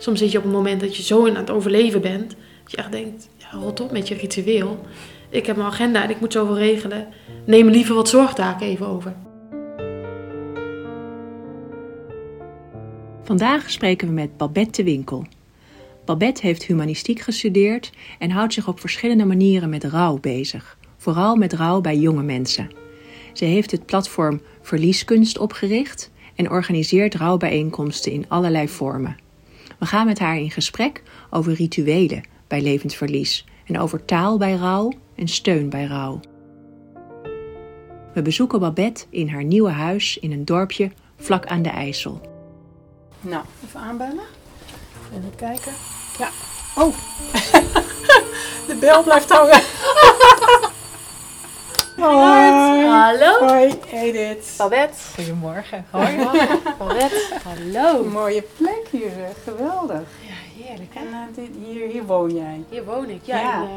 Soms zit je op een moment dat je zo aan het overleven bent, dat je echt denkt, ja, rot op met je ritueel. Ik heb mijn agenda en ik moet zoveel regelen. Neem liever wat zorgtaken even over. Vandaag spreken we met Babette de Winkel. Babette heeft humanistiek gestudeerd en houdt zich op verschillende manieren met rouw bezig. Vooral met rouw bij jonge mensen. Ze heeft het platform Verlieskunst opgericht en organiseert rouwbijeenkomsten in allerlei vormen. We gaan met haar in gesprek over rituelen bij levensverlies en over taal bij rouw en steun bij rouw. We bezoeken Babette in haar nieuwe huis in een dorpje vlak aan de IJssel. Nou, even aanbellen. Even kijken. Ja. Oh! de bel blijft hangen. Hoi. Hallo. Hoi, Edith. Babette. Goedemorgen. Hoi. Babette. Hallo. Mooie plek hier, zeg. geweldig. Ja, heerlijk En eh, dit, hier, hier woon jij. Hier woon ik. Ja. Ja. en, eh,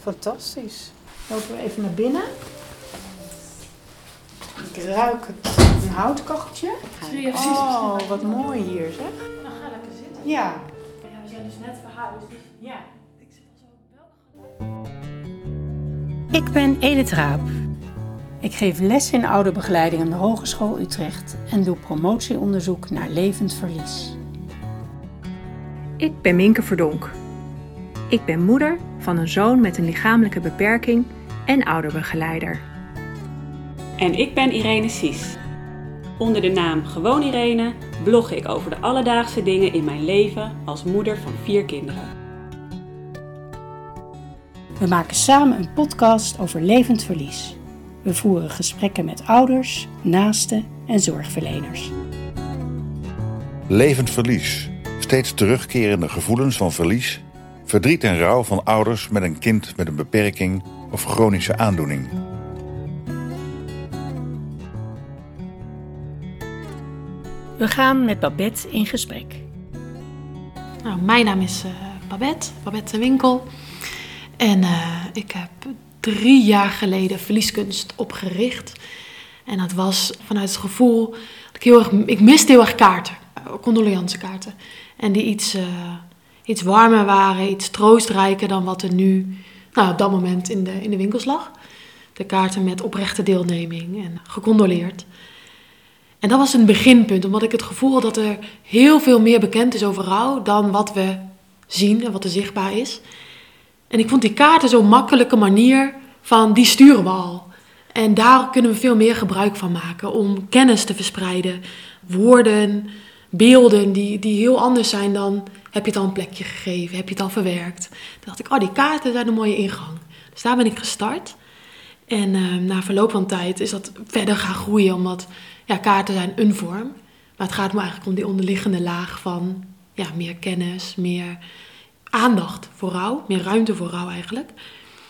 Fantastisch. Lopen we even naar binnen. Ik ruik het, een houtkacheltje. Oh, wat mooi hier, zeg. Dan ga lekker zitten. Ja. Ja, we zijn dus net verhuisd. dus Ja. Ik zit al zo wel. Ik ben Edith Raap. Ik geef les in ouderbegeleiding aan de Hogeschool Utrecht en doe promotieonderzoek naar levend verlies. Ik ben Minke Verdonk. Ik ben moeder van een zoon met een lichamelijke beperking en ouderbegeleider. En ik ben Irene Sies. Onder de naam Gewoon Irene blog ik over de alledaagse dingen in mijn leven als moeder van vier kinderen. We maken samen een podcast over levend verlies. We voeren gesprekken met ouders, naasten en zorgverleners. Levend verlies. Steeds terugkerende gevoelens van verlies, verdriet en rouw van ouders met een kind met een beperking of chronische aandoening. We gaan met Babette in gesprek. Nou, mijn naam is eh, Babette, Babette de Winkel. En eh, ik heb drie jaar geleden verlieskunst opgericht. En dat was vanuit het gevoel dat ik heel erg... Ik miste heel erg kaarten, uh, condoleancekaarten. En die iets, eh, iets warmer waren, iets troostrijker dan wat er nu nou, op dat moment in de, in de winkels lag. De kaarten met oprechte deelneming en gecondoleerd. En dat was een beginpunt, omdat ik het gevoel had dat er heel veel meer bekend is over rouw dan wat we zien en wat er zichtbaar is. En ik vond die kaarten zo'n makkelijke manier van die sturen we al. En daar kunnen we veel meer gebruik van maken om kennis te verspreiden. Woorden, beelden die, die heel anders zijn dan heb je het al een plekje gegeven, heb je het al verwerkt. Toen dacht ik, oh die kaarten zijn een mooie ingang. Dus daar ben ik gestart. En eh, na verloop van tijd is dat verder gaan groeien, omdat ja, kaarten zijn een vorm. Maar het gaat me eigenlijk om die onderliggende laag van ja, meer kennis, meer aandacht voor rouw, meer ruimte voor rouw eigenlijk.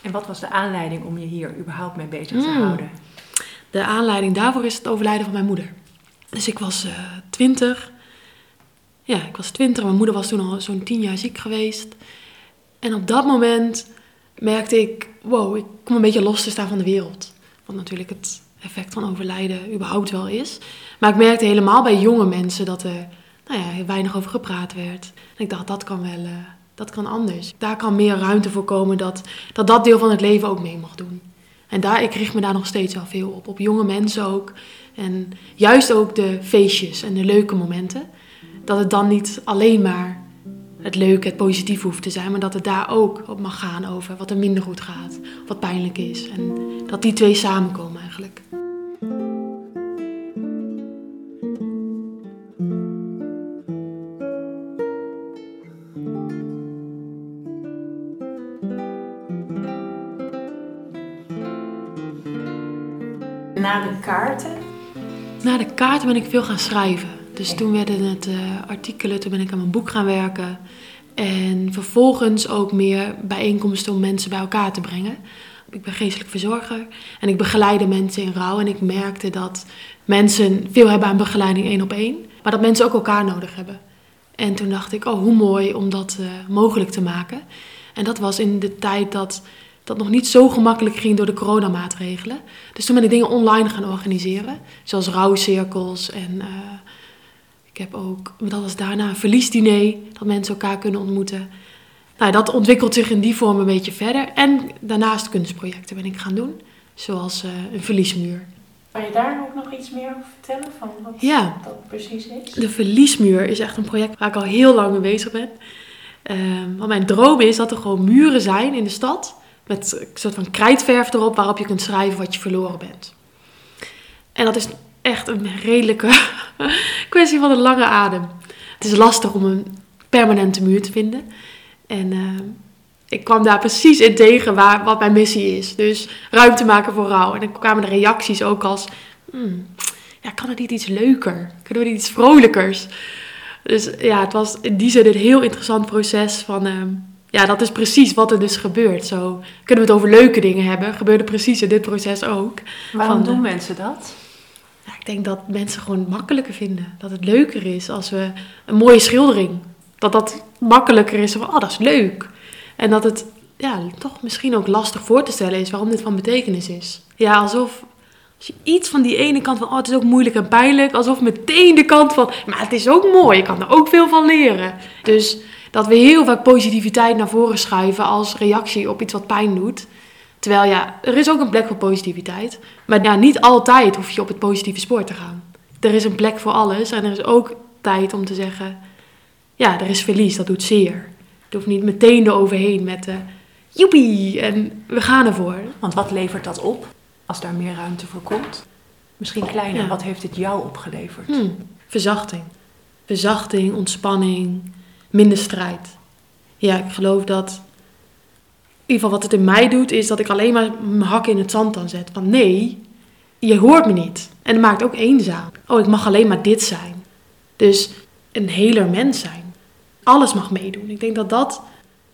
En wat was de aanleiding om je hier überhaupt mee bezig te Mm. houden? De aanleiding daarvoor is het overlijden van mijn moeder. Dus ik was eh, twintig. Ja, ik was twintig. Mijn moeder was toen al zo'n tien jaar ziek geweest. En op dat moment merkte ik, wow, ik kom een beetje los te staan van de wereld. Wat natuurlijk het effect van overlijden überhaupt wel is. Maar ik merkte helemaal bij jonge mensen dat er nou ja, weinig over gepraat werd. En ik dacht, dat kan wel, eh, dat kan anders. Daar kan meer ruimte voor komen dat, dat dat deel van het leven ook mee mag doen. En daar, ik richt me daar nog steeds wel veel op. Op jonge mensen ook. En juist ook de feestjes en de leuke momenten. Dat het dan niet alleen maar het leuke, het positieve hoeft te zijn. Maar dat het daar ook op mag gaan over wat er minder goed gaat. Wat pijnlijk is. En dat die twee samenkomen eigenlijk. Na de kaarten. Na de kaarten ben ik veel gaan schrijven. Dus toen werden het eh, artikelen, toen ben ik aan mijn boek gaan werken. En vervolgens ook meer bijeenkomsten om mensen bij elkaar te brengen. Ik ben geestelijk verzorger en ik begeleide mensen in rouw. En ik merkte dat mensen veel hebben aan begeleiding één op één. Maar dat mensen ook elkaar nodig hebben. En toen dacht ik, oh hoe mooi om dat eh, mogelijk te maken. En dat was in de tijd dat dat nog niet zo gemakkelijk ging door de coronamaatregelen. Dus toen ben ik dingen online gaan organiseren. Zoals rouwcirkels en eh, Ik heb ook, dat was daarna een verliesdiner, dat mensen elkaar kunnen ontmoeten. Nou, dat ontwikkelt zich in die vorm een beetje verder. En daarnaast kunstprojecten ben ik gaan doen, zoals uh, een verliesmuur. Kan je daar ook nog iets meer over vertellen, van wat ja. dat precies is? De verliesmuur is echt een project waar ik al heel lang mee bezig ben. Uh, want mijn droom is dat er gewoon muren zijn in de stad, met een soort van krijtverf erop, waarop je kunt schrijven wat je verloren bent. En dat is echt een redelijke kwestie van een lange adem. Het is lastig om een permanente muur te vinden. En uh, ik kwam daar precies in tegen waar, wat mijn missie is. Dus ruimte maken voor rouw. En dan kwamen de reacties ook als... Hmm, ja, kan het niet iets leuker? Kunnen we niet iets vrolijkers? Dus ja, het was in die zin een heel interessant proces van... Uh, ja, dat is precies wat er dus gebeurt. Zo kunnen we het over leuke dingen hebben. Gebeurde precies in dit proces ook. Waarom van, doen uh, mensen dat? Ik denk dat mensen gewoon makkelijker vinden. Dat het leuker is als we een mooie schildering... Dat dat makkelijker is van, oh, dat is leuk. En dat het ja, toch misschien ook lastig voor te stellen is waarom dit van betekenis is. Ja, alsof als je iets van die ene kant van, oh, het is ook moeilijk en pijnlijk, alsof meteen de kant van, maar het is ook mooi, je kan er ook veel van leren. Dus dat we heel vaak positiviteit naar voren schuiven als reactie op iets wat pijn doet. Terwijl ja, er is ook een plek voor positiviteit. Maar ja, niet altijd hoef je op het positieve spoor te gaan. Er is een plek voor alles en er is ook tijd om te zeggen, ja, er is verlies, dat doet zeer. Je hoeft niet meteen eroverheen met de joepie en we gaan ervoor. Want wat levert dat op als daar meer ruimte voor komt? Misschien kleiner, Ja. wat heeft het jou opgeleverd? Hmm, verzachting. Verzachting, ontspanning, minder strijd. Ja, ik geloof dat... In ieder geval wat het in mij doet, is dat ik alleen maar mijn hak in het zand dan zet. Van nee, je hoort me niet. En dat maakt ook eenzaam. Oh, ik mag alleen maar dit zijn. Dus een heler mens zijn. Alles mag meedoen. Ik denk dat, dat,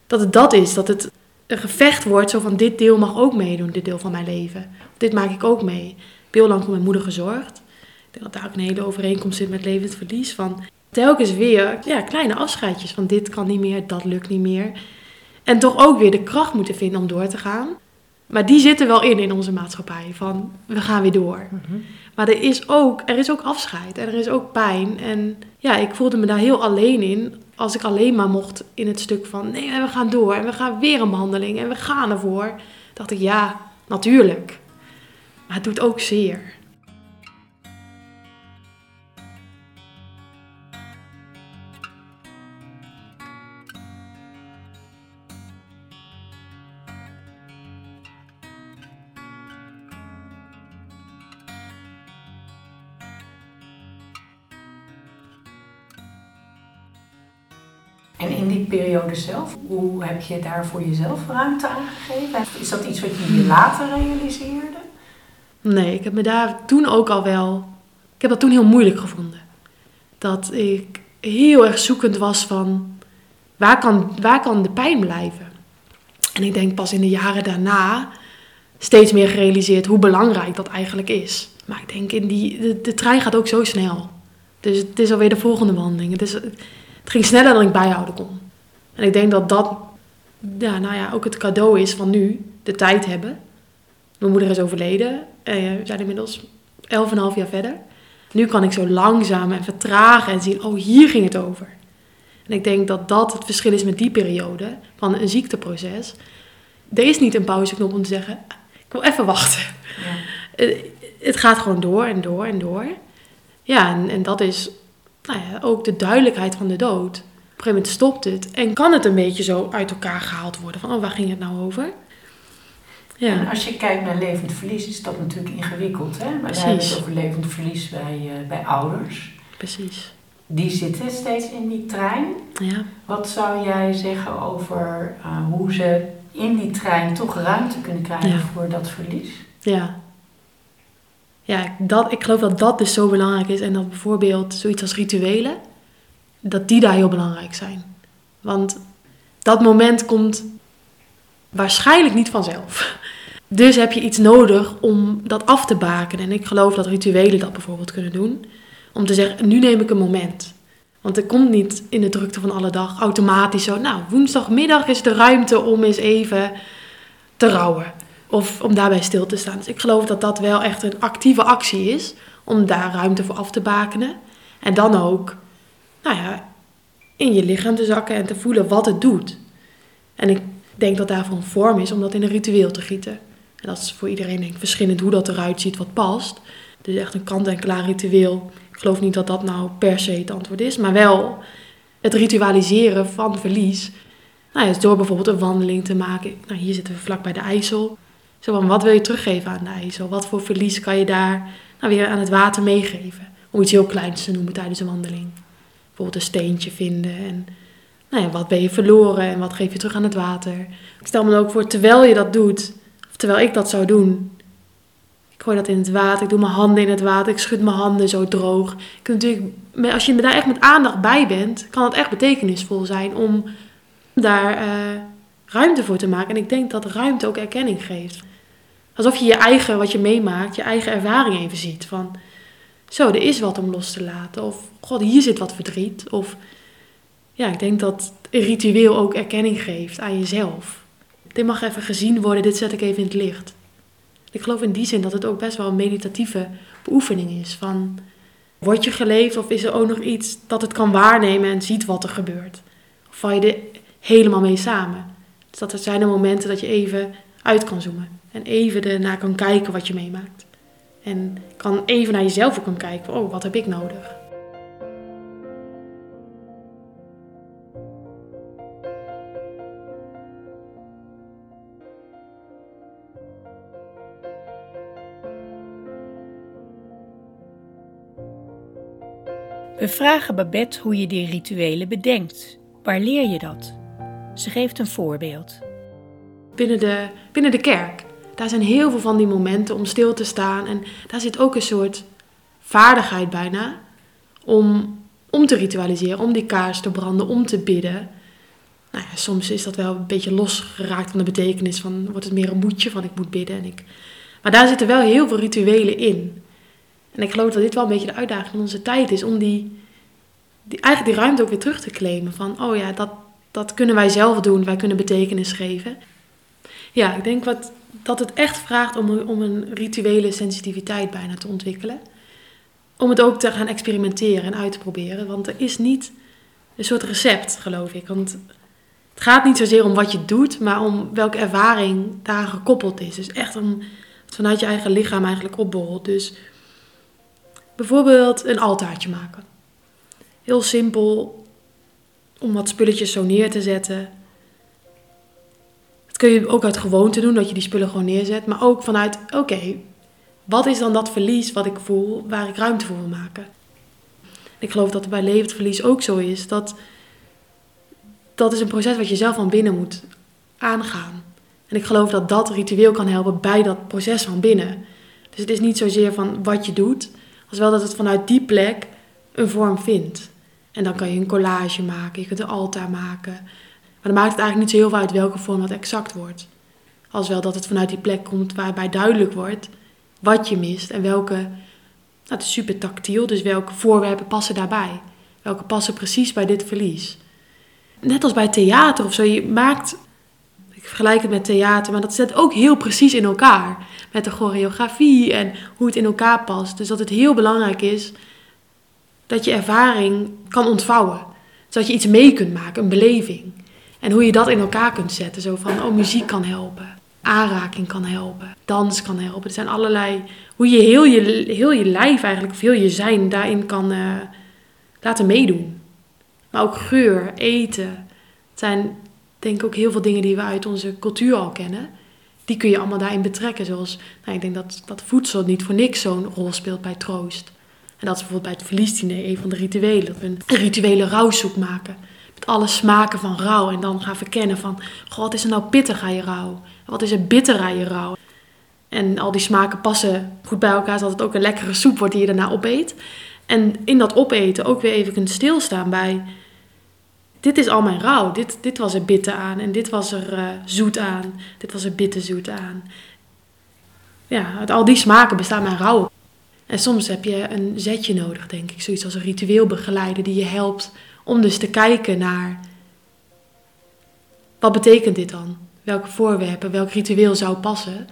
dat het dat is. Dat het een gevecht wordt zo van dit deel mag ook meedoen, dit deel van mijn leven. Dit maak ik ook mee. Ik heb heel lang voor mijn moeder gezorgd. Ik denk dat daar ook een hele overeenkomst zit met levend verlies. Van telkens weer ja, kleine afscheidjes van dit kan niet meer, dat lukt niet meer. En toch ook weer de kracht moeten vinden om door te gaan. Maar die zitten wel in in onze maatschappij. Van we gaan weer door. Mhm. Maar er is, ook, er is ook afscheid en er is ook pijn. En ja, ik voelde me daar heel alleen in. Als ik alleen maar mocht in het stuk van nee, we gaan door en we gaan weer een behandeling en we gaan ervoor. Dacht ik ja, natuurlijk. Maar het doet ook zeer. En in die periode zelf, hoe heb je daar voor jezelf ruimte aangegeven? Is dat iets wat je later realiseerde? Nee, ik heb me daar toen ook al wel. Ik heb dat toen heel moeilijk gevonden. Dat ik heel erg zoekend was van waar kan, waar kan de pijn blijven? En ik denk pas in de jaren daarna steeds meer gerealiseerd hoe belangrijk dat eigenlijk is. Maar ik denk in die. De, de trein gaat ook zo snel. Dus het is alweer de volgende wandeling. Het, is, het ging sneller dan ik bijhouden kon. En ik denk dat dat ja, nou ja, ook het cadeau is van nu, de tijd hebben. Mijn moeder is overleden. En we zijn inmiddels 11,5 jaar verder. Nu kan ik zo langzaam en vertragen en zien, oh, hier ging het over. En ik denk dat dat het verschil is met die periode van een ziekteproces. Er is niet een pauzeknop om te zeggen, ik wil even wachten. Eh, Het gaat gewoon door en door en door. Ja, en, en dat is nou ja, ook de duidelijkheid van de dood. Op een gegeven moment stopt het en kan het een beetje zo uit elkaar gehaald worden. Van, oh, waar ging het nou over? En Ja, als je kijkt naar levend verlies, is dat natuurlijk ingewikkeld. Hè? Maar we hebben Precies. het over levend verlies bij, eh, bij ouders. precies. Die zitten steeds in die trein. Ja. Wat zou jij zeggen over eh, hoe ze in die trein toch ruimte kunnen krijgen Ja. voor dat verlies? Ja. Ja, dat, ik geloof dat dat dus zo belangrijk is. En dat bijvoorbeeld zoiets als rituelen, dat die daar heel belangrijk zijn. Want dat moment komt waarschijnlijk niet vanzelf. Dus heb je iets nodig om dat af te bakenen. En ik geloof dat rituelen dat bijvoorbeeld kunnen doen. Om te zeggen, nu neem ik een moment. Want er komt niet in de drukte van alle dag automatisch zo... Nou, woensdagmiddag is de ruimte om eens even te rouwen. Of om daarbij stil te staan. Dus ik geloof dat dat wel echt een actieve actie is. Om daar ruimte voor af te bakenen. En dan ook nou ja, in je lichaam te zakken en te voelen wat het doet. En ik denk dat daarvoor een vorm is om dat in een ritueel te gieten. En dat is voor iedereen denk verschillend hoe dat eruit ziet, wat past. Dus echt een kant-en-klaar ritueel. Ik geloof niet dat dat nou per se het antwoord is, maar wel het ritualiseren van verlies. Nou ja, door bijvoorbeeld een wandeling te maken. Nou, hier zitten we vlak bij de IJssel. Zo van, wat wil je teruggeven aan de IJssel? Wat voor verlies kan je daar nou weer aan het water meegeven? Om iets heel kleins te noemen tijdens een wandeling. Bijvoorbeeld een steentje vinden en nou ja, wat ben je verloren en wat geef je terug aan het water. Ik stel me ook voor, terwijl je dat doet, of terwijl ik dat zou doen, ik gooi dat in het water, ik doe mijn handen in het water, ik schud mijn handen zo droog. Ik natuurlijk, als je daar echt met aandacht bij bent, kan het echt betekenisvol zijn om daar uh, ruimte voor te maken. En ik denk dat ruimte ook erkenning geeft. Alsof je je eigen, wat je meemaakt, je eigen ervaring even ziet. Van, zo, er is wat om los te laten. Of, god, hier zit wat verdriet. Of, ja, ik denk dat een ritueel ook erkenning geeft aan jezelf. Dit mag even gezien worden, dit zet ik even in het licht. Ik geloof in die zin dat het ook best wel een meditatieve beoefening is. Van, word je geleefd of is er ook nog iets dat het kan waarnemen en ziet wat er gebeurt? Of val je er helemaal mee samen? Dus dat zijn de momenten dat je even uit kan zoomen. En even ernaar kan kijken wat je meemaakt. En kan even naar jezelf ook kan kijken. Oh, wat heb ik nodig? We vragen Babette hoe je die rituelen bedenkt. Waar leer je dat? Ze geeft een voorbeeld. Binnen de, binnen de kerk. Daar zijn heel veel van die momenten om stil te staan. En daar zit ook een soort vaardigheid bijna om, om te ritualiseren, om die kaars te branden, om te bidden. Nou ja, soms is dat wel een beetje losgeraakt van de betekenis van wordt het meer een moedje van ik moet bidden. En ik... Maar daar zitten wel heel veel rituelen in. En ik geloof dat dit wel een beetje de uitdaging van onze tijd is om die, die, eigenlijk die ruimte ook weer terug te claimen. Van, oh ja, dat, dat kunnen wij zelf doen, wij kunnen betekenis geven. Ja, ik denk wat, dat het echt vraagt om, om een rituele sensitiviteit bijna te ontwikkelen. Om het ook te gaan experimenteren en uit te proberen. Want er is niet een soort recept, geloof ik. Want het gaat niet zozeer om wat je doet, maar om welke ervaring daar gekoppeld is. Dus echt om vanuit je eigen lichaam eigenlijk opborrelt. Dus Bijvoorbeeld een altaartje maken. Heel simpel om wat spulletjes zo neer te zetten. Dat kun je ook uit gewoonte doen, dat je die spullen gewoon neerzet. Maar ook vanuit, oké, wat is dan dat verlies wat ik voel, waar ik ruimte voor wil maken? Ik geloof dat het bij levend verlies ook zo is. Dat, dat is een proces wat je zelf van binnen moet aangaan. En ik geloof dat dat ritueel kan helpen bij dat proces van binnen. Dus het is niet zozeer van wat je doet, als wel dat het vanuit die plek een vorm vindt. En dan kan je een collage maken, je kunt een altaar maken. Maar dan maakt het eigenlijk niet zo heel veel uit welke vorm dat exact wordt. Als wel dat het vanuit die plek komt waarbij duidelijk wordt wat je mist en welke. Nou, het is super tactiel, dus welke voorwerpen passen daarbij? Welke passen precies bij dit verlies? Net als bij theater of zo, je maakt ik vergelijk het met theater, maar dat zit ook heel precies in elkaar. Met de choreografie en hoe het in elkaar past. Dus dat het heel belangrijk is dat je ervaring kan ontvouwen. Zodat je iets mee kunt maken, een beleving. En hoe je dat in elkaar kunt zetten. Zo van, oh, muziek kan helpen. Aanraking kan helpen. Dans kan helpen. Er zijn allerlei... Hoe je heel je, heel je lijf eigenlijk, of heel je zijn daarin kan uh, laten meedoen. Maar ook geur, eten. Het zijn denk ook heel veel dingen die we uit onze cultuur al kennen. Die kun je allemaal daarin betrekken. Zoals, nou, ik denk dat, dat voedsel niet voor niks zo'n rol speelt bij troost. En dat is bijvoorbeeld bij het verliesdiner een van de rituelen. Dat we een rituele rouwsoep maken. Alle smaken van rouw. En dan gaan verkennen van, goh, wat is er nou pittig aan je rouw? Wat is er bitter aan je rouw? En al die smaken passen goed bij elkaar, zodat het ook een lekkere soep wordt die je daarna opeet. En in dat opeten ook weer even kunt stilstaan bij dit is al mijn rouw. Dit, dit was er bitter aan en dit was er uh, zoet aan. Dit was er bitterzoet aan. Ja, uit al die smaken bestaat mijn rouw. En soms heb je een zetje nodig, denk ik. Zoiets als een ritueelbegeleider die je helpt om dus te kijken naar... Wat betekent dit dan? Welke voorwerpen, welk ritueel zou passen?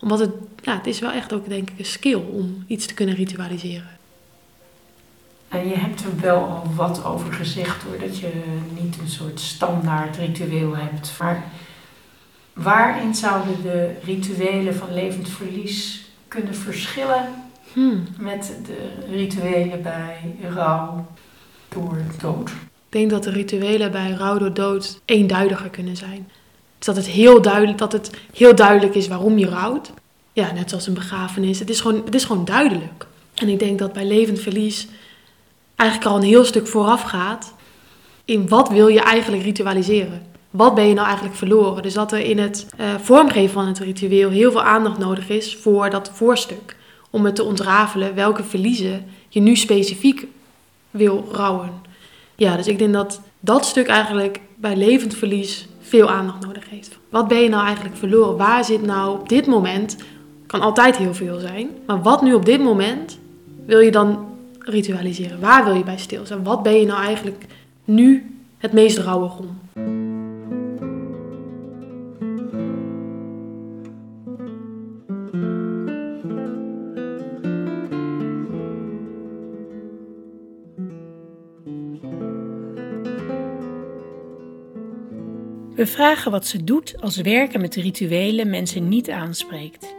Omdat het, ja, het is wel echt ook, denk ik, een skill om iets te kunnen ritualiseren. En je hebt er wel al wat over gezegd hoor, dat je niet een soort standaard ritueel hebt. Maar waarin zouden de rituelen van levend verlies kunnen verschillen Hmm. met de rituelen bij rouw dood? Ik denk dat de rituelen bij rouw door dood eenduidiger kunnen zijn. Dus dat het heel duidelijk, dat het heel duidelijk is waarom je rouwt. Ja, net zoals een begrafenis. Het is, gewoon, het is gewoon duidelijk. En ik denk dat bij levend verlies eigenlijk al een heel stuk vooraf gaat in wat wil je eigenlijk ritualiseren. Wat ben je nou eigenlijk verloren? Dus dat er in het eh, vormgeven van het ritueel heel veel aandacht nodig is voor dat voorstuk. Om het te ontrafelen welke verliezen je nu specifiek wil rouwen. Ja, dus ik denk dat dat stuk eigenlijk bij levend verlies veel aandacht nodig heeft. Wat ben je nou eigenlijk verloren? Waar zit nou op dit moment, kan altijd heel veel zijn, maar wat nu op dit moment wil je dan ritualiseren? Waar wil je bij stilstaan? Wat ben je nou eigenlijk nu het meest rouwig om? We vragen wat ze doet als werken met rituelen mensen niet aanspreekt.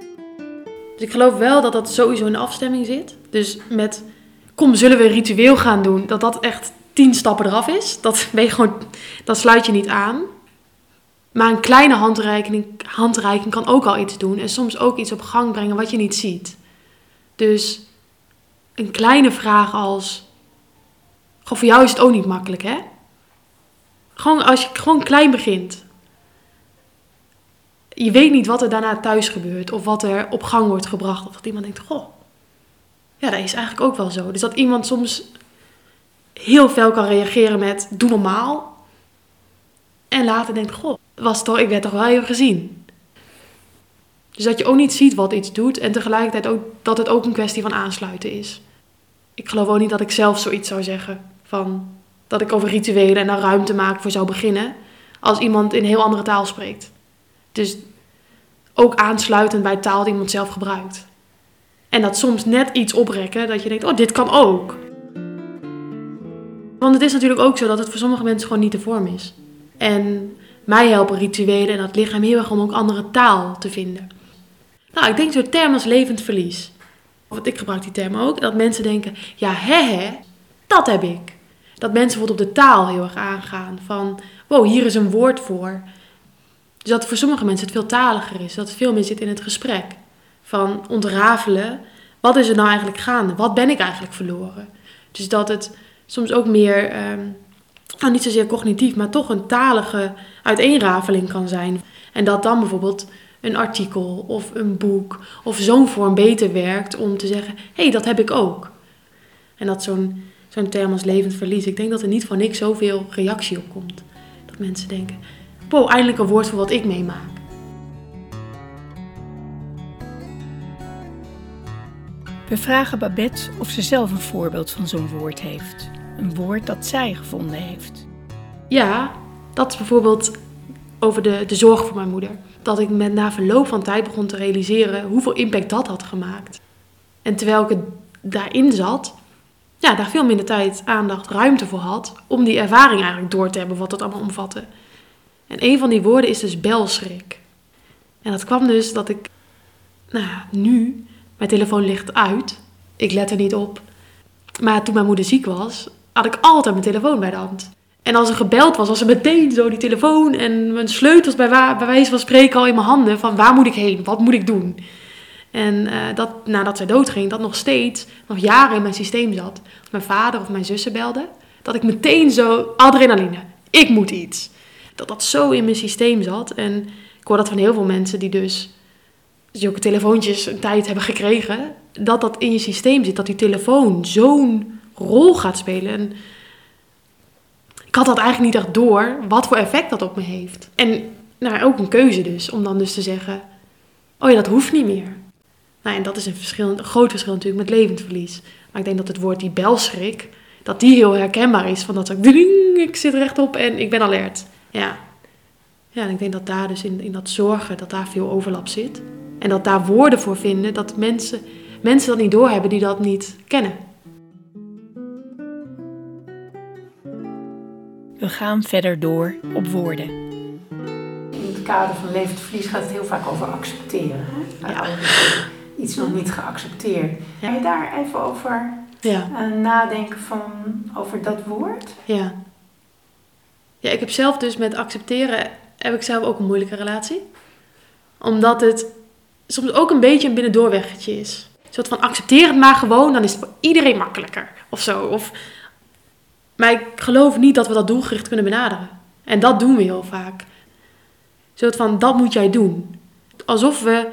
Dus ik geloof wel dat dat sowieso in afstemming zit. Dus met, kom, zullen we een ritueel gaan doen? Dat dat echt tien stappen eraf is. Dat, ben je gewoon, dat sluit je niet aan. Maar een kleine handreiking, handreiking kan ook al iets doen. En soms ook iets op gang brengen wat je niet ziet. Dus een kleine vraag als... Goh, voor jou is het ook niet makkelijk, hè? Gewoon als je gewoon klein begint. Je weet niet wat er daarna thuis gebeurt. Of wat er op gang wordt gebracht. Of dat iemand denkt, goh, ja, dat is eigenlijk ook wel zo. Dus dat iemand soms heel fel kan reageren met, doe normaal. En later denkt, goh, was toch, ik werd toch wel even gezien. Dus dat je ook niet ziet wat iets doet. En tegelijkertijd ook dat het ook een kwestie van aansluiten is. Ik geloof ook niet dat ik zelf zoiets zou zeggen. Van dat ik over rituelen en daar ruimte maken voor zou beginnen. Als iemand in een heel andere taal spreekt. Dus ook aansluitend bij taal die iemand zelf gebruikt. En dat soms net iets oprekken dat je denkt, oh, dit kan ook. Want het is natuurlijk ook zo dat het voor sommige mensen gewoon niet de vorm is. En mij helpen rituelen en dat lichaam heel erg om ook andere taal te vinden. Nou, ik denk zo'n term als levend verlies. Of ik gebruik die term ook. Dat mensen denken, ja, hè, hè, dat heb ik. Dat mensen bijvoorbeeld op de taal heel erg aangaan. Van, wow, hier is een woord voor. Dus dat voor sommige mensen het veel taliger is. Dat het veel meer zit in het gesprek. Van ontrafelen, wat is er nou eigenlijk gaande? Wat ben ik eigenlijk verloren? Dus dat het soms ook meer, ehm, nou niet zozeer cognitief, maar toch een talige uiteenrafeling kan zijn. En dat dan bijvoorbeeld een artikel of een boek of zo'n vorm beter werkt om te zeggen: hé, hey, dat heb ik ook. En dat zo'n zo'n term als levend verlies, ik denk dat er niet voor niks zoveel reactie op komt. Dat mensen denken: wow, eindelijk een woord voor wat ik meemaak. We vragen Babette of ze zelf een voorbeeld van zo'n woord heeft. Een woord dat zij gevonden heeft. Ja, dat is bijvoorbeeld over de, de zorg voor mijn moeder. Dat ik met na verloop van tijd begon te realiseren hoeveel impact dat had gemaakt. En terwijl ik het daarin zat, ja, daar veel minder tijd, aandacht, ruimte voor had om die ervaring eigenlijk door te hebben, wat het allemaal omvatte. En een van die woorden is dus belschrik. En dat kwam dus dat ik, nou ja, nu, mijn telefoon ligt uit, ik let er niet op. Maar toen mijn moeder ziek was, had ik altijd mijn telefoon bij de hand. En als er gebeld was, was er meteen zo die telefoon en mijn sleutels bij, bij wijze van spreken al in mijn handen. Van waar moet ik heen? Wat moet ik doen? En uh, dat nadat zij doodging, dat nog steeds, nog jaren in mijn systeem zat. Als mijn vader of mijn zussen belden, dat ik meteen zo, adrenaline, ik moet iets. Dat dat zo in mijn systeem zat. En ik hoor dat van heel veel mensen die dus zulke telefoontjes een tijd hebben gekregen. Dat dat in je systeem zit, dat die telefoon zo'n rol gaat spelen. En ik had dat eigenlijk niet echt door, wat voor effect dat op me heeft. En nou, ook een keuze dus, om dan dus te zeggen, oh ja, dat hoeft niet meer. Nou, en dat is een, verschil, een groot verschil natuurlijk met levendverlies. Maar ik denk dat het woord die belschrik, dat die heel herkenbaar is. Van dat ik, ding, ik zit rechtop en ik ben alert. Ja. Ja, en ik denk dat daar dus in, in dat zorgen, dat daar veel overlap zit. En dat daar woorden voor vinden, dat mensen, mensen dat niet doorhebben die dat niet kennen. We gaan verder door op woorden. In het kader van levend verlies gaat het heel vaak over accepteren. Hè? Ja. Iets nog niet geaccepteerd. Ga je daar even over Ja. eh, nadenken van, over dat woord? Ja. Ja, ik heb zelf dus met accepteren, heb ik zelf ook een moeilijke relatie. Omdat het soms ook een beetje een binnendoorweggetje is. Een soort van accepteer het maar gewoon, dan is het voor iedereen makkelijker. Of zo. Of... Maar ik geloof niet dat we dat doelgericht kunnen benaderen. En dat doen we heel vaak. Een soort van, dat moet jij doen. Alsof we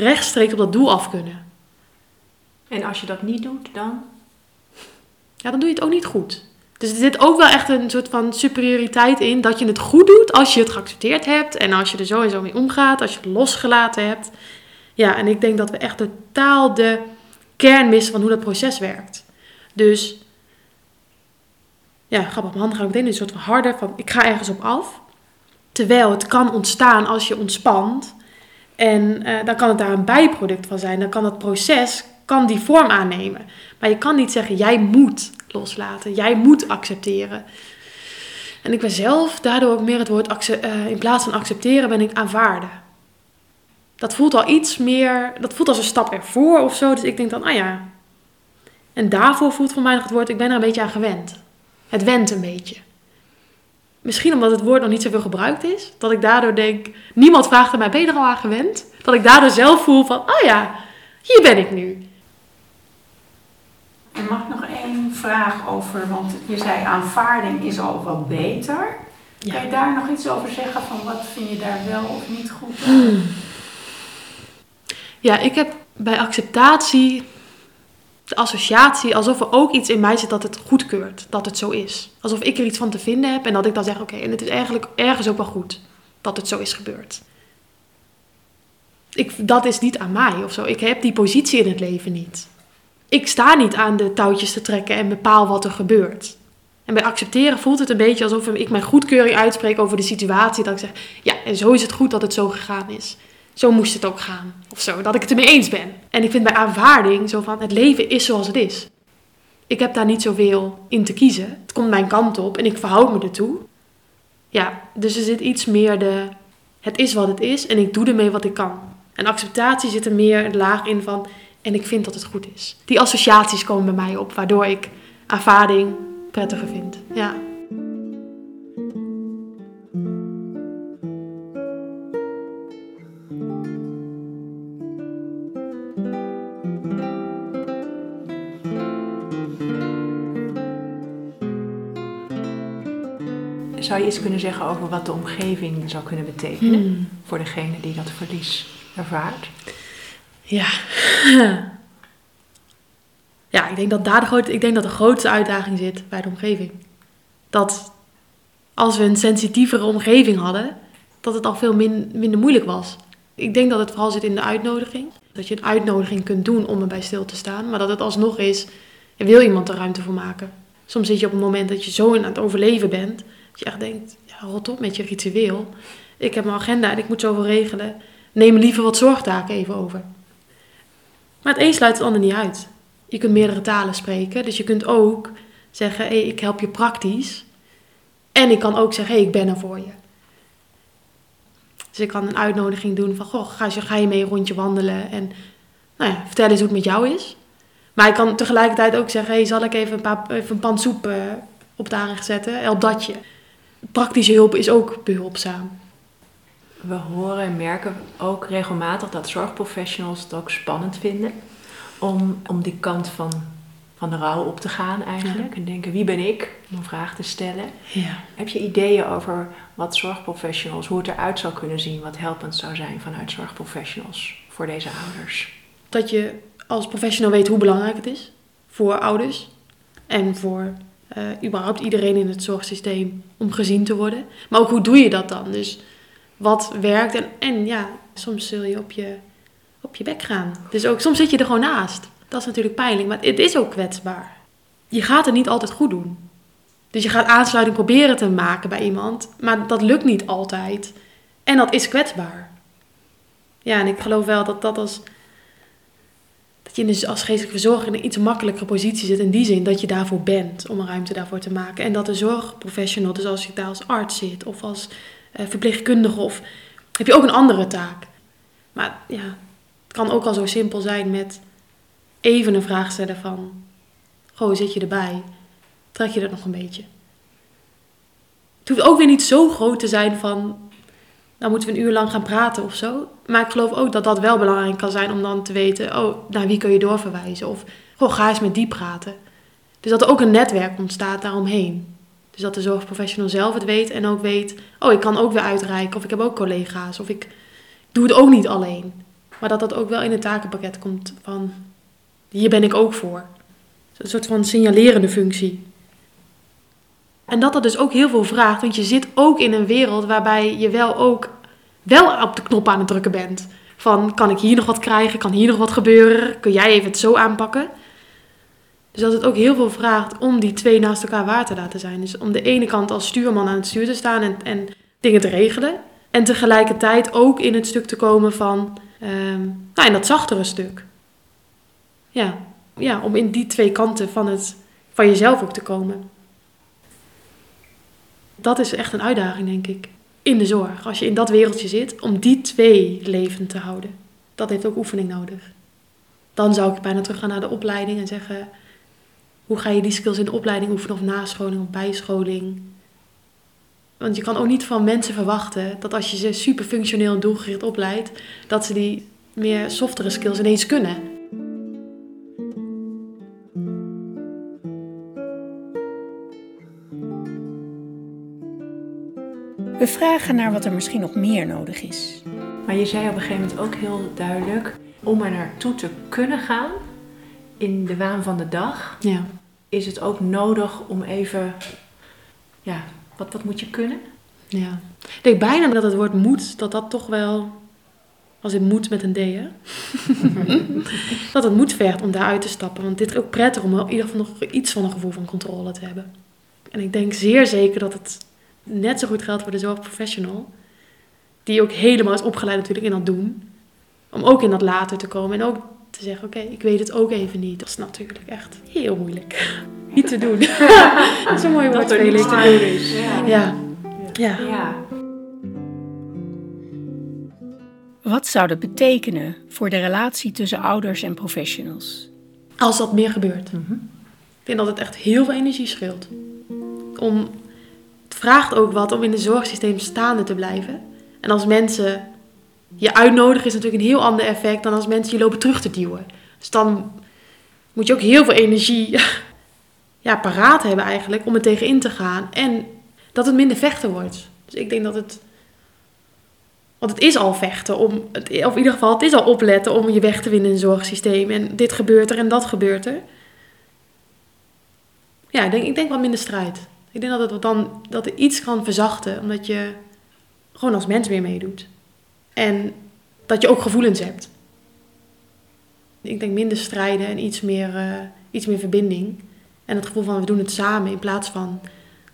rechtstreeks op dat doel af kunnen. En als je dat niet doet, dan? Ja, dan doe je het ook niet goed. Dus er zit ook wel echt een soort van superioriteit in dat je het goed doet als je het geaccepteerd hebt en als je er zo en zo mee omgaat, als je het losgelaten hebt. Ja, en ik denk dat we echt totaal de kern missen van hoe dat proces werkt. Dus, ja, grappig, mijn handen gaan meteen een soort van harder van ik ga ergens op af. Terwijl het kan ontstaan als je ontspant. En eh, dan kan het daar een bijproduct van zijn. Dan kan dat proces kan die vorm aannemen. Maar je kan niet zeggen, jij moet loslaten. Jij moet accepteren. En ik ben zelf daardoor ook meer het woord, eh, in plaats van accepteren, ben ik aanvaarden. Dat voelt al iets meer, dat voelt als een stap ervoor of zo. Dus ik denk dan, ah ja. En daarvoor voelt voor mij nog het woord, ik ben er een beetje aan gewend. Het went een beetje. Misschien omdat het woord nog niet zoveel gebruikt is. Dat ik daardoor denk, niemand vraagt aan mij, ben je er al aan gewend? Dat ik daardoor zelf voel van, ah ja, hier ben ik nu. En mag ik nog één vraag over, want je zei aanvaarding is al wat beter. Ja. Kan je daar nog iets over zeggen van wat vind je daar wel of niet goed aan? Ja, ik heb bij acceptatie de associatie alsof er ook iets in mij zit dat het goedkeurt, dat het zo is. Alsof ik er iets van te vinden heb en dat ik dan zeg, oké, en het is eigenlijk ergens ook wel goed dat het zo is gebeurd. Ik, dat is niet aan mij of zo. Ik heb die positie in het leven niet. Ik sta niet aan de touwtjes te trekken en bepaal wat er gebeurt. En bij accepteren voelt het een beetje alsof ik mijn goedkeuring uitspreek over de situatie. Dat ik zeg, ja, en zo is het goed dat het zo gegaan is. Zo moest het ook gaan. Of zo, dat ik het ermee eens ben. En ik vind bij aanvaarding zo van, het leven is zoals het is. Ik heb daar niet zoveel in te kiezen. Het komt mijn kant op en ik verhoud me ertoe. Ja, dus er zit iets meer de, het is wat het is en ik doe ermee wat ik kan. En acceptatie zit er meer een laag in van, en ik vind dat het goed is. Die associaties komen bij mij op, waardoor ik aanvaarding prettiger vind. Ja. Zou je iets kunnen zeggen over wat de omgeving zou kunnen betekenen Hmm. voor degene die dat verlies ervaart? Ja. Ja, ik denk dat daar de grote, ik denk dat de grootste uitdaging zit bij de omgeving. Dat als we een sensitievere omgeving hadden, dat het al veel min- minder moeilijk was. Ik denk dat het vooral zit in de uitnodiging. Dat je een uitnodiging kunt doen om erbij stil te staan, maar dat het alsnog is, er wil iemand er ruimte voor maken. Soms zit je op een moment dat je zo in aan het overleven bent, je echt denkt, ja, rot op met je ritueel. Ik heb mijn agenda en ik moet zoveel regelen. Neem liever wat zorgtaken even over. Maar het een sluit het ander niet uit. Je kunt meerdere talen spreken, dus je kunt ook zeggen: hé, ik help je praktisch. En ik kan ook zeggen: hé, ik ben er voor je. Dus ik kan een uitnodiging doen van: goh, ga je, mee een rondje wandelen en nou ja, vertel eens hoe het met jou is. Maar ik kan tegelijkertijd ook zeggen: hé, zal ik even een, paar, een pan soep eh, op de aanrecht zetten? Help dat je. Praktische hulp is ook behulpzaam. We horen en merken ook regelmatig dat zorgprofessionals het ook spannend vinden om, om die kant van, van de rouw op te gaan eigenlijk. En denken, wie ben ik? Om een vraag te stellen. Ja. Heb je ideeën over wat zorgprofessionals, hoe het eruit zou kunnen zien, wat helpend zou zijn vanuit zorgprofessionals voor deze ouders? dat je als professional weet hoe belangrijk het is voor ouders en voor eh, überhaupt iedereen in het zorgsysteem om gezien te worden. Maar ook hoe doe je dat dan? Dus wat werkt en, en ja, soms zul je op je, op je bek gaan. Dus ook soms zit je er gewoon naast. Dat is natuurlijk pijnlijk, maar het is ook kwetsbaar. Je gaat het niet altijd goed doen. Dus je gaat aansluiting proberen te maken bij iemand, maar dat lukt niet altijd. En dat is kwetsbaar. Ja, en ik geloof wel dat dat als dat je de, als geestelijke verzorger in een iets makkelijkere positie zit. In die zin dat je daarvoor bent, om een ruimte daarvoor te maken. En dat de zorgprofessional, dus als je daar als arts zit of als uh, verpleegkundige, of, heb je ook een andere taak. Maar ja, het kan ook al zo simpel zijn met even een vraag stellen van... Goh, zit je erbij? Trek je dat nog een beetje? Het hoeft ook weer niet zo groot te zijn van... Dan moeten we een uur lang gaan praten of zo. Maar ik geloof ook dat dat wel belangrijk kan zijn om dan te weten... Oh, naar wie kun je doorverwijzen? Of, goh, ga eens met die praten. Dus dat er ook een netwerk ontstaat daaromheen. Dus dat de zorgprofessional zelf het weet en ook weet... Oh, ik kan ook weer uitreiken of ik heb ook collega's. Of ik doe het ook niet alleen. Maar dat dat ook wel in het takenpakket komt van... Hier ben ik ook voor. Een soort van signalerende functie. En dat dat dus ook heel veel vraagt, want je zit ook in een wereld waarbij je wel ook wel op de knop aan het drukken bent. Van kan ik hier nog wat krijgen, kan hier nog wat gebeuren, kun jij even het zo aanpakken? Dus dat het ook heel veel vraagt om die twee naast elkaar waar te laten zijn. Dus om de ene kant als stuurman aan het stuur te staan en, en dingen te regelen. En tegelijkertijd ook in het stuk te komen van, um, nou in dat zachtere stuk. Ja, ja, om in die twee kanten van, het, van jezelf ook te komen. Dat is echt een uitdaging, denk ik. In de zorg, als je in dat wereldje zit, om die twee levend te houden. Dat heeft ook oefening nodig. Dan zou ik bijna teruggaan naar de opleiding en zeggen: hoe ga je die skills in de opleiding oefenen, of nascholing of bijscholing? Want je kan ook niet van mensen verwachten dat als je ze super functioneel en doelgericht opleidt, dat ze die meer softere skills ineens kunnen. We vragen naar wat er misschien nog meer nodig is. Maar je zei op een gegeven moment ook heel duidelijk: om er naartoe te kunnen gaan in de waan van de dag, ja. is het ook nodig om even, ja, wat, wat moet je kunnen? Ja. Ik denk bijna dat het woord moet, dat dat toch wel, als het moet met een D, hè? dat het moet vergt om daaruit te stappen. Want dit is ook prettig om in ieder geval nog iets van een gevoel van controle te hebben. En ik denk zeer zeker dat het net zo goed geldt voor de zorgprofessional. Die ook helemaal is opgeleid natuurlijk in dat doen. Om ook in dat later te komen. En ook te zeggen, oké, ik weet het ook even niet. Dat is natuurlijk echt heel moeilijk. niet te doen. dat is een mooi woord, Felix. te doen is. Ja. ja. ja. ja. Wat zou dat betekenen voor de relatie tussen ouders en professionals? Als dat meer gebeurt. Mhm. Ik denk dat het echt heel veel energie scheelt. Om vraagt ook wat om in het zorgsysteem staande te blijven. En als mensen je uitnodigen, is natuurlijk een heel ander effect dan als mensen je lopen terug te duwen. Dus dan moet je ook heel veel energie ja, paraat hebben eigenlijk om er tegenin te gaan. En dat het minder vechten wordt. Dus ik denk dat het. Want het is al vechten, om het, of in ieder geval, het is al opletten om je weg te winnen in een zorgsysteem. En dit gebeurt er en dat gebeurt er. Ja, ik denk, ik denk minder strijd. Ik denk dat het dan dat er iets kan verzachten, omdat je gewoon als mens meer meedoet. En dat je ook gevoelens hebt. Ik denk minder strijden en iets meer, uh, iets meer verbinding. En het gevoel van we doen het samen in plaats van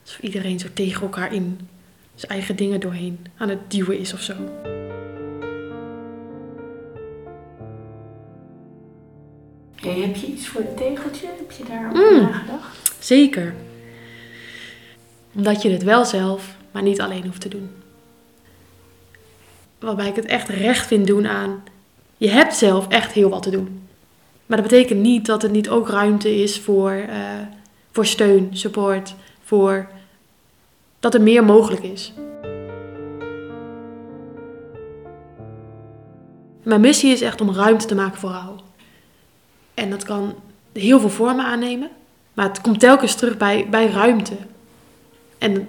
alsof iedereen zo tegen elkaar in zijn eigen dingen doorheen aan het duwen is of zo. Hey, heb je iets voor het tegeltje? Heb je daar mm, nagedacht? Zeker omdat je het wel zelf, maar niet alleen hoeft te doen. Waarbij ik het echt recht vind doen aan. Je hebt zelf echt heel wat te doen. Maar dat betekent niet dat er niet ook ruimte is voor, uh, voor steun, support, voor dat er meer mogelijk is. Mijn missie is echt om ruimte te maken voor rouw. En dat kan heel veel vormen aannemen, maar het komt telkens terug bij, bij ruimte. En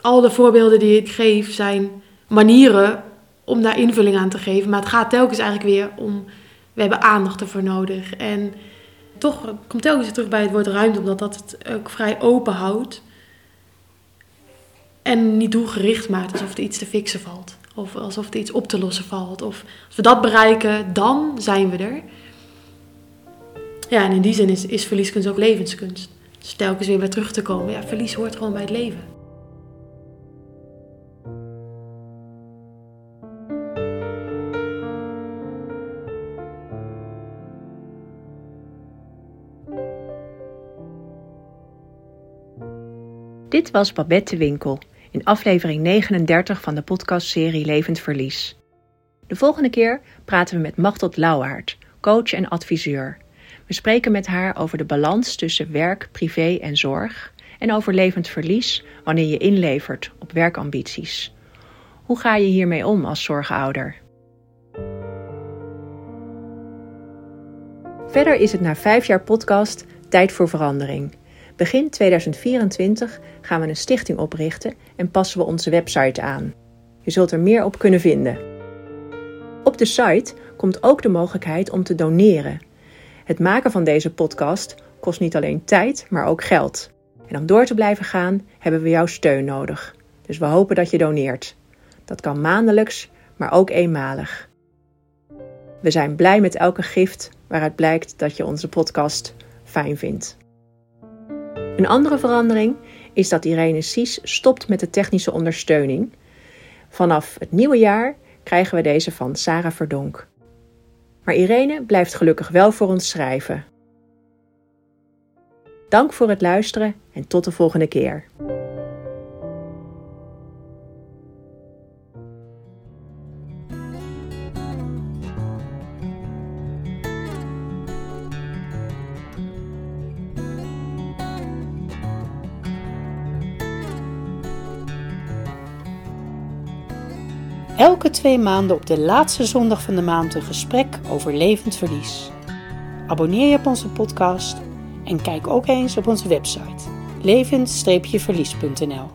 al de voorbeelden die ik geef zijn manieren om daar invulling aan te geven. Maar het gaat telkens eigenlijk weer om, we hebben aandacht ervoor nodig. En toch komt telkens terug bij het woord ruimte, omdat dat het ook vrij open houdt. En niet doelgericht maakt, alsof er iets te fixen valt. Of alsof er iets op te lossen valt. Of als we dat bereiken, dan zijn we er. Ja, en in die zin is, is verlieskunst ook levenskunst. Dus telkens weer terug te komen. Ja, verlies hoort gewoon bij het leven. Dit was Babette de Winkel in aflevering 39 van de podcastserie Levend Verlies. De volgende keer praten we met Machtel Lauwaard, coach en adviseur. We spreken met haar over de balans tussen werk, privé en zorg en over levend verlies wanneer je inlevert op werkambities. Hoe ga je hiermee om als zorgouder? Verder is het na vijf jaar podcast tijd voor verandering. Begin 2024 gaan we een stichting oprichten en passen we onze website aan. Je zult er meer op kunnen vinden. Op de site komt ook de mogelijkheid om te doneren. Het maken van deze podcast kost niet alleen tijd, maar ook geld. En om door te blijven gaan, hebben we jouw steun nodig. Dus we hopen dat je doneert. Dat kan maandelijks, maar ook eenmalig. We zijn blij met elke gift waaruit blijkt dat je onze podcast fijn vindt. Een andere verandering is dat Irene Sies stopt met de technische ondersteuning. Vanaf het nieuwe jaar krijgen we deze van Sarah Verdonk. Maar Irene blijft gelukkig wel voor ons schrijven. Dank voor het luisteren en tot de volgende keer. Twee maanden op de laatste zondag van de maand een gesprek over levend verlies. Abonneer je op onze podcast en kijk ook eens op onze website levend-verlies.nl.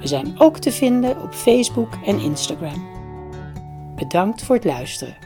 We zijn ook te vinden op Facebook en Instagram. Bedankt voor het luisteren.